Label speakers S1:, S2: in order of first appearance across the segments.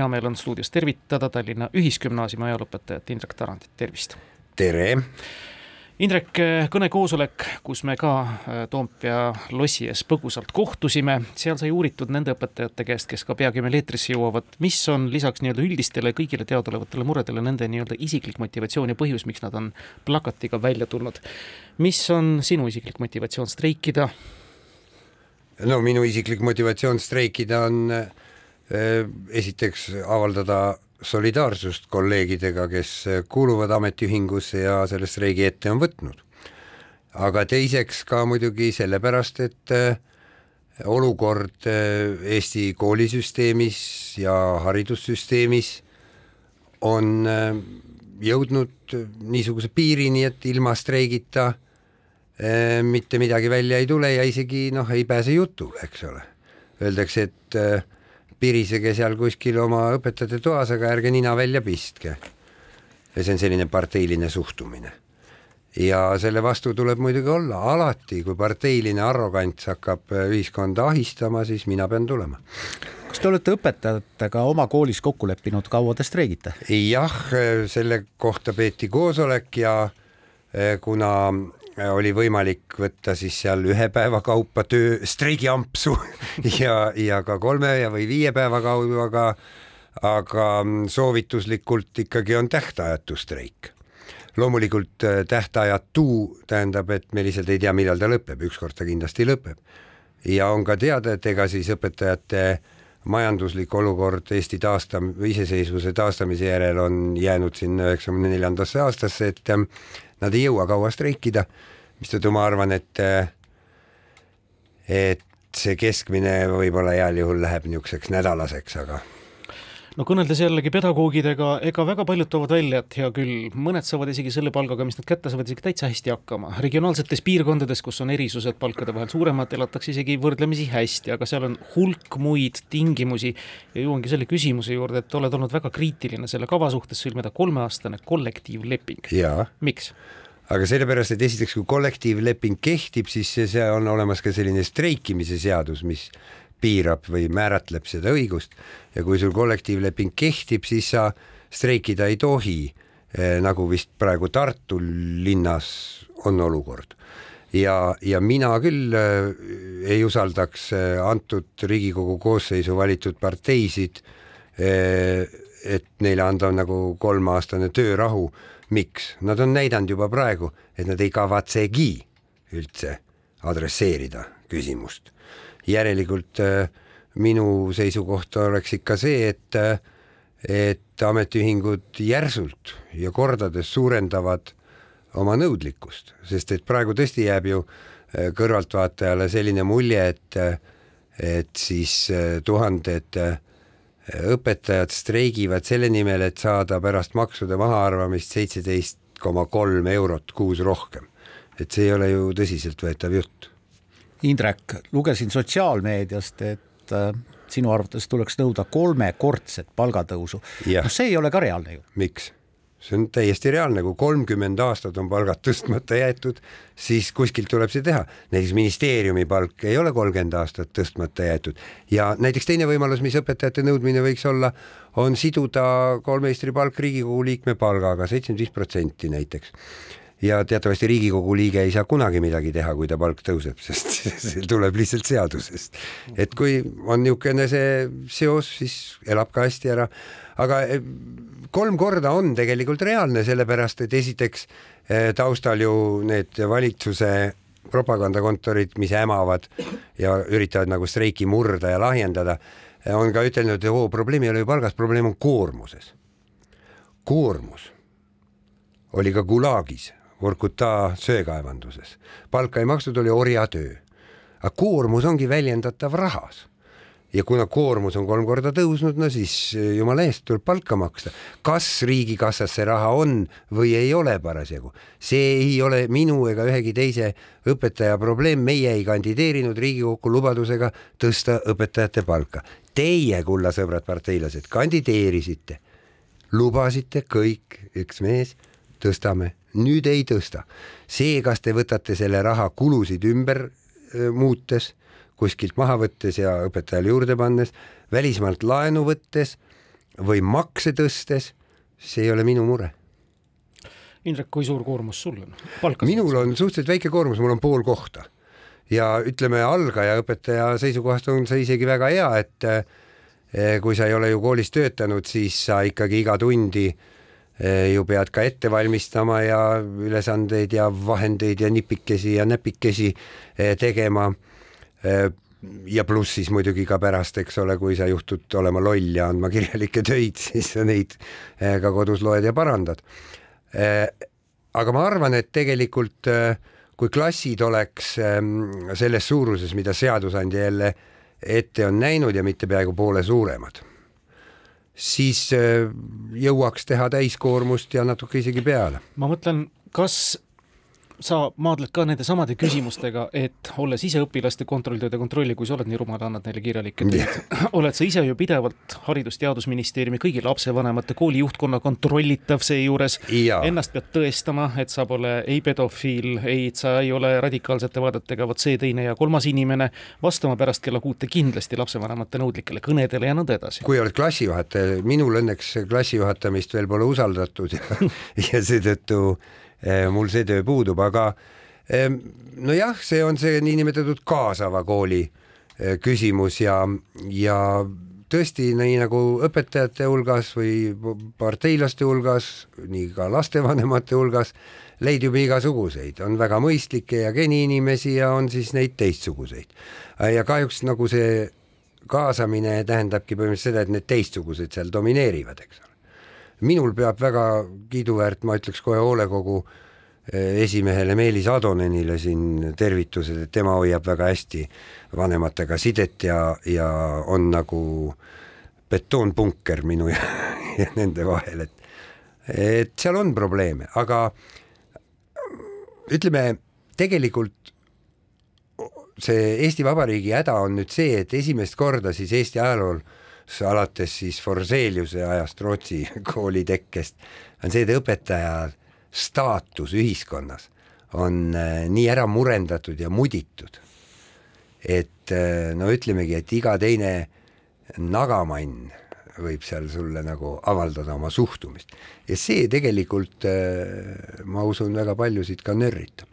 S1: hea meel on stuudios tervitada Tallinna Ühisgümnaasiumi ajalooõpetajat Indrek Tarandit, tervist!
S2: tere!
S1: Indrek, kõnekoosolek, kus me ka äh, Toompea lossi ees põgusalt kohtusime, seal sai uuritud nende õpetajate käest, kes ka peagi meil eetrisse jõuavad, mis on lisaks nii-öelda üldistele kõigile teadaolevatele muredele nende nii-öelda isiklik motivatsioon ja põhjus, miks nad on plakatiga välja tulnud. mis on sinu isiklik motivatsioon streikida?
S2: no minu isiklik motivatsioon streikida on äh, esiteks avaldada solidaarsust kolleegidega, kes kuuluvad ametiühingusse ja selle streigi ette on võtnud. aga teiseks ka muidugi sellepärast, et äh, olukord äh, Eesti koolisüsteemis ja haridussüsteemis on äh, jõudnud niisuguse piirini, et ilma streigita mitte midagi välja ei tule ja isegi noh, ei pääse jutule, eks ole. Öeldakse, et pirisege seal kuskil oma õpetajate toas, aga ärge nina välja pistke. ja see on selline parteiline suhtumine. ja selle vastu tuleb muidugi olla alati, kui parteiline arrogants hakkab ühiskonda ahistama, siis mina pean tulema
S3: kas te olete õpetajatega oma koolis kokku leppinud, kaua te streigite?
S2: jah, selle kohta peeti koosolek ja eh, kuna oli võimalik võtta siis seal ühe päeva kaupa töö streigiampsu ja, ja ka kolme ja või viie päeva kaudu, aga aga soovituslikult ikkagi on tähtajatu streik. loomulikult äh, tähtajatu tähendab, et me lihtsalt ei tea, millal ta lõpeb, ükskord ta kindlasti lõpeb. ja on ka teada, et ega siis õpetajate majanduslik olukord Eesti taastam-, iseseisvuse taastamise järel on jäänud sinna üheksakümne neljandasse aastasse, et ähm, nad ei jõua kaua streikida, mistõttu ma arvan, et et see keskmine võib-olla heal juhul läheb niisuguseks nädalaseks, aga
S1: no kõneldes jällegi pedagoogidega, ega väga paljud toovad välja, et hea küll, mõned saavad isegi selle palgaga, mis nad kätte saavad, isegi täitsa hästi hakkama. regionaalsetes piirkondades, kus on erisused palkade vahel suuremad, elatakse isegi võrdlemisi hästi, aga seal on hulk muid tingimusi ja jõuangi selle küsimuse juurde, et oled olnud väga kriitiline selle kava suhtes sõlmida kolmeaastane kollektiivleping. miks?
S2: aga sellepärast, et esiteks, kui kollektiivleping kehtib, siis see on olemas ka selline streikimise seadus, mis piirab või määratleb seda õigust ja kui sul kollektiivleping kehtib, siis sa streikida ei tohi, eh, nagu vist praegu Tartu linnas on olukord. ja, ja mina küll eh, ei usaldaks eh, antud Riigikogu koosseisu valitud parteisid, et neile anda nagu kolmeaastane töörahu. miks? Nad on näidanud juba praegu, et nad ei kavatsegi üldse adresseerida küsimust järelikult äh, minu seisukoht oleks ikka see, et äh, et ametiühingud järsult ja kordades suurendavad oma nõudlikkust, sest et praegu tõesti jääb ju äh, kõrvaltvaatajale selline mulje, et et siis tuhanded õpetajad streigivad selle nimel, et saada pärast maksude mahaarvamist seitseteist koma kolm eurot kuus rohkem. et see ei ole ju tõsiseltvõetav jutt
S3: Indrek, lugesin sotsiaalmeediast, et äh, sinu arvates tuleks nõuda kolmekordset palgatõusu. no see ei ole ka reaalne ju.
S2: miks? see on täiesti reaalne, kui kolmkümmend aastat on palgad tõstmata jäetud, siis kuskilt tuleb see teha. näiteks ministeeriumi palk ei ole kolmkümmend aastat tõstmata jäetud ja näiteks teine võimalus, mis õpetajate nõudmine võiks olla, on siduda kolmeistri palk Riigikogu liikme palgaga, seitsekümmend viis protsenti näiteks ja teatavasti Riigikogu liige ei saa kunagi midagi teha, kui ta palk tõuseb, sest see tuleb lihtsalt seadusest. et kui on niisugune see seos, siis elab ka hästi ära. aga eh, kolm korda on tegelikult reaalne, sellepärast et esiteks eh, taustal ju need valitsuse propagandakontorid, mis hämavad ja üritavad nagu streiki murda ja lahjendada, eh, on ka ütelnud, et oo, probleem ei ole ju palgas, probleem on koormuses. koormus oli ka Gulagis Vorkuta söekaevanduses. palka ei makstud, oli orjatöö. aga koormus ongi väljendatav rahas. ja kuna koormus on kolm korda tõusnud, no siis eh, jumala eest tuleb palka maksta. kas riigikassas see raha on või ei ole parasjagu, see ei ole minu ega ühegi teise õpetaja probleem, meie ei kandideerinud Riigikokku lubadusega tõsta õpetajate palka. Teie, kulla sõbrad parteilased, kandideerisite, lubasite kõik, üks mees, tõstame nüüd ei tõsta. see, kas te võtate selle raha kulusid ümber muutes, kuskilt maha võttes ja õpetajale juurde pannes, välismaalt laenu võttes või makse tõstes, see ei ole minu mure.
S1: Indrek, kui suur koormus sul on?
S2: minul on suhteliselt väike koormus, mul on pool kohta ja ütleme, algaja õpetaja seisukohast on see isegi väga hea, et eh, kui sa ei ole ju koolis töötanud, siis sa ikkagi iga tundi eh, ju pead ka ette valmistama ja ülesandeid ja vahendeid ja nipikesi ja näpikesi eh, tegema ja pluss siis muidugi ka pärast, eks ole, kui sa juhtud olema loll ja andma kirjalikke töid, siis sa neid eh, ka kodus loed ja parandad. Eh, aga ma arvan, et tegelikult eh, kui klassid oleks selles suuruses, mida seadusandja jälle ette on näinud ja mitte peaaegu poole suuremad, siis jõuaks teha täiskoormust ja natuke isegi peale.
S1: ma mõtlen, kas sa maadled ka nende samade küsimustega, et olles ise õpilaste kontrolltööde kontrolli, kui sa oled nii rumal, annad neile kirjalikke töid, oled sa ise ju pidevalt Haridus-Teadusministeeriumi kõigi lapsevanemate, kooli juhtkonna kontrollitav seejuures, ennast pead tõestama, et sa pole ei pedofiil, ei, sa ei ole radikaalsete vaadetega, vot see, teine ja kolmas inimene, vastama pärast kella kuute kindlasti lapsevanemate nõudlikele kõnedele ja nõnda edasi.
S2: kui oled klassijuhataja, minul õnneks klassijuhatamist veel pole usaldatud ja, ja seetõttu mul see töö puudub, aga nojah, see on see niinimetatud kaasava kooli eh, küsimus ja, ja tõesti nii nagu õpetajate hulgas või parteilaste hulgas, nii ka lastevanemate hulgas leidub igasuguseid, on väga mõistlikke ja geni inimesi ja on siis neid teistsuguseid. ja kahjuks nagu see kaasamine tähendabki põhimõtteliselt seda, et need teistsugused seal domineerivad, eks ole minul peab väga kiiduväärt, ma ütleks kohe hoolekogu eh, esimehele Meelis Adonenile siin tervitused, et tema hoiab väga hästi vanematega sidet ja, ja on nagu betoonpunker minu ja, ja nende vahel, et et seal on probleeme, aga ütleme tegelikult see Eesti Vabariigi häda on nüüd see, et esimest korda siis Eesti ajalool äh, alates siis Forseliuse ajast Rootsi kooli tekkest, on see, et õpetaja staatus ühiskonnas on äh, nii ära murendatud ja muditud, et äh, no ütlemegi, et iga teine nagamann võib seal sulle nagu avaldada oma suhtumist. Ja see tegelikult äh, ma usun, väga paljusid ka nörritab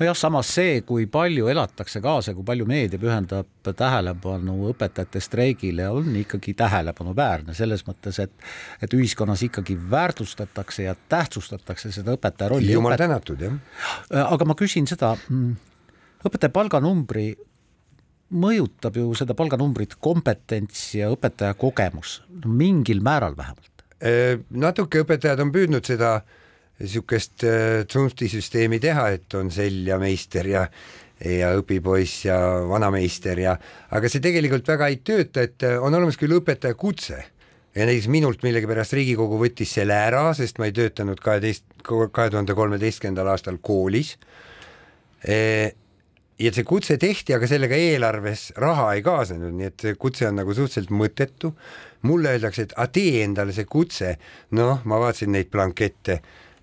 S3: nojah, samas see, kui palju elatakse kaasa, kui palju meedia pühendab tähelepanu õpetajate streigile, on ikkagi tähelepanuväärne selles mõttes, et et ühiskonnas ikkagi väärtustatakse ja tähtsustatakse seda õpetaja rolli.
S2: jumal tänatud, jah.
S3: aga ma küsin seda, mm, õpetaja palganumbri mõjutab ju seda palganumbrit kompetents ja õpetaja kogemus, mingil määral vähemalt.
S2: natuke õpetajad on püüdnud seda äh, niisugust äh, tsunftisüsteemi teha, et on sell ja ja õpipoiss ja vanameister ja aga see tegelikult väga ei tööta, et äh, on olemas küll õpetaja kutse. Ja näiteks minult millegipärast Riigikogu võttis selle ära, sest ma ei töötanud kaheteist, kahe tuhande kolmeteistkümnendal aastal koolis. E ja see kutse tehti, aga sellega eelarves raha ei kaasnenud, nii et see kutse on nagu suhteliselt mõttetu. mulle öeldakse, et tee endale see kutse, noh, ma vaatasin neid blankette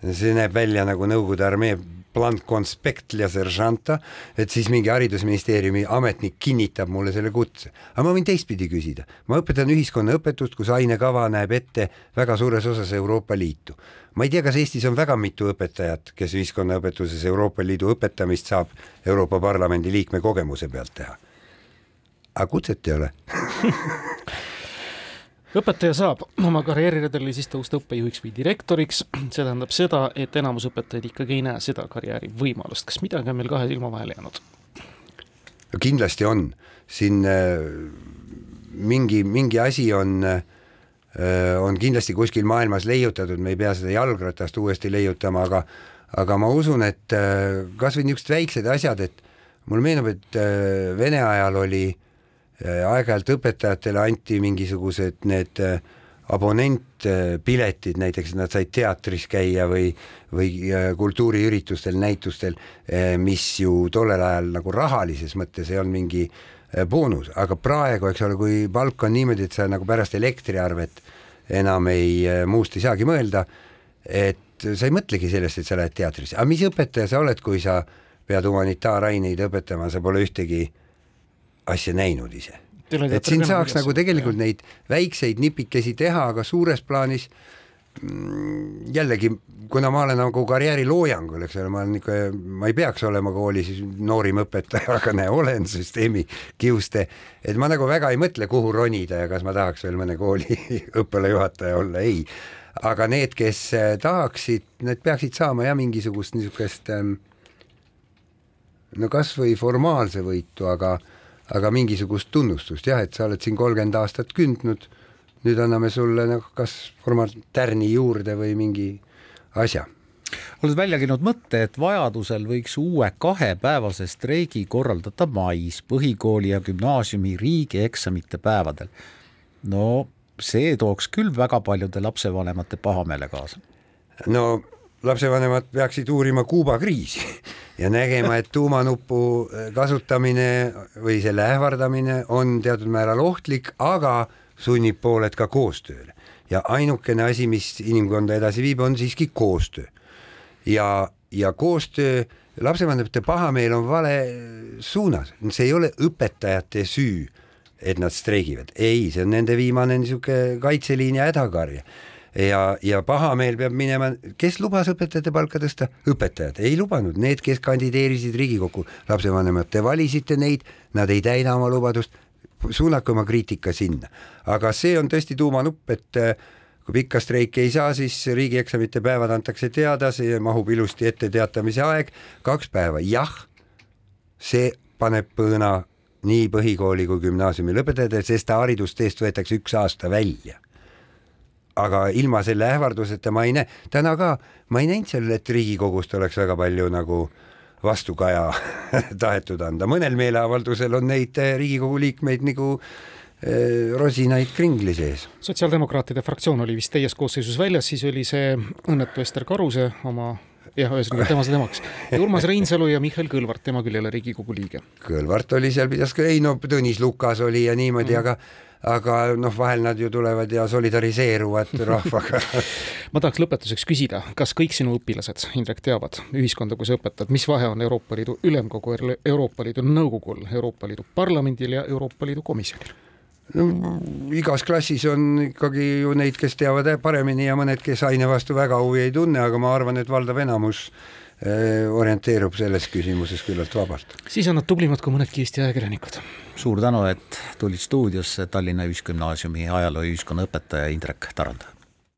S2: see näeb välja nagu Nõukogude armee blanc conspect ja seržanta, et siis mingi haridusministeeriumi ametnik kinnitab mulle selle kutse. aga ma võin teistpidi küsida, ma õpetan ühiskonnaõpetust, kus ainekava näeb ette väga suures osas Euroopa Liitu. ma ei tea, kas Eestis on väga mitu õpetajat, kes ühiskonnaõpetuses Euroopa Liidu õpetamist saab Euroopa Parlamendi liikme kogemuse pealt teha. aga kutset ei ole
S1: õpetaja saab oma karjääriredeli siis tõusta õppejuhiks või direktoriks, see tähendab seda, et enamus õpetajaid ikkagi ei näe seda karjäärivõimalust, kas midagi on meil kahe silma vahele jäänud?
S2: kindlasti on, siin äh, mingi, mingi asi on äh, on kindlasti kuskil maailmas leiutatud, me ei pea seda jalgratast uuesti leiutama, aga aga ma usun, et äh, kas või niisugused väiksed asjad, et mulle meenub, et Vene ajal oli äh, Äh, aeg-ajalt õpetajatele anti mingisugused need äh, abonentpiletid, näiteks nad said teatris käia või, või äh, kultuuriüritustel, näitustel, mis ju tollel ajal nagu rahalises mõttes ei olnud mingi boonus, aga praegu, eks ole, kui palk on niimoodi, et sa nagu pärast elektriarvet enam ei, muust ei saagi mõelda, et sa ei mõtlegi sellest, et sa lähed teatrisse, aga mis õpetaja sa oled, kui sa pead humanitaaraineid õpetama, sa pole ühtegi asja näinud ise. et siin saaks nagu tegelikult jah. neid väikseid nipikesi teha, aga suures plaanis mm, jällegi, kuna ma olen nagu karjääri loojangul, eks ole, ma olen ikka, ma ei peaks olema koolis noorim õpetaja, aga näe, olen süsteemi kiuste, et ma nagu väga ei mõtle, kuhu ronida ja kas ma tahaks veel mõne kooli õppealajuhataja olla, ei. aga need, kes äh, tahaksid, need peaksid saama jah, mingisugust niisugust ähm, no kasvõi formaalse võitu, aga aga mingisugust tunnustust jah, et sa oled siin kolmkümmend aastat kündnud, nüüd anname sulle noh, kas formaat tärni juurde või mingi asja
S3: oled välja käinud mõtte, et vajadusel võiks uue kahepäevase streigi korraldada mais põhikooli ja gümnaasiumi riigieksamite päevadel. no see tooks küll väga paljude lapsevanemate pahameele kaasa.
S2: no lapsevanemad peaksid uurima Kuuba kriisi ja nägema, et tuumanupu kasutamine või selle ähvardamine on teatud määral ohtlik, aga sunnib pooled ka koostööle. ja ainukene asi, mis inimkonda edasi viib, on siiski koostöö. ja, ja koostöö, lapsevanemate pahameel on vale suunas, see ei ole õpetajate süü, et nad streigivad, ei, see on nende viimane niisugune kaitseliin ja hädakarje ja, ja pahameel peab minema, kes lubas õpetajate palka tõsta? õpetajad ei lubanud, need, kes kandideerisid Riigikokku, lapsevanemad, te valisite neid, nad ei täida oma lubadust, suunake oma kriitika sinna. aga see on tõesti tuumanupp, et äh, kui pikka streiki ei saa, siis riigieksamite päevad antakse teada, see mahub ilusti ette teatamise aeg, kaks päeva, jah, see paneb põõna nii põhikooli kui gümnaasiumi lõpetajatele, sest haridusteest võetakse üks aasta välja aga ilma selle ähvarduseta ma ei näe, täna ka ma ei näinud seal, et Riigikogust oleks väga palju nagu vastukaja tahetud anda, mõnel meeleavaldusel on neid eh, Riigikogu liikmeid nagu eh, rosinaid kringli sees.
S1: sotsiaaldemokraatide fraktsioon oli vist täies koosseisus väljas, siis oli see õnnetu Ester Karuse oma jah, ühesõnaga tema see temaks. Urmas Reinsalu ja Mihhail Kõlvart, tema küll ei ole Riigikogu liige.
S2: Kõlvart oli seal, pidas ka, ei no Tõnis Lukas oli ja niimoodi mm, aga aga noh, vahel nad ju tulevad ja solidariseeruvad rahvaga
S1: ma tahaks lõpetuseks küsida, kas kõik sinu õpilased, Indrek, teavad ühiskonda, kui sa õpetad, mis vahe on Euroopa Liidu Ülemkogu, Euroopa Liidu Nõukogul, Euroopa Liidu Parlamendil ja Euroopa Liidu Komisjonil?
S2: no igas klassis on ikkagi ju neid, kes teavad paremini ja mõned, kes aine vastu väga huvi ei tunne, aga ma arvan, et valdav enamus orienteerub selles küsimuses küllalt vabalt.
S1: siis on nad tublimad kui mõnedki Eesti ajakirjanikud.
S3: suur tänu, et tulid stuudiosse Tallinna Ühisgümnaasiumi ajaloo ja ühiskonnaõpetaja Indrek Tarand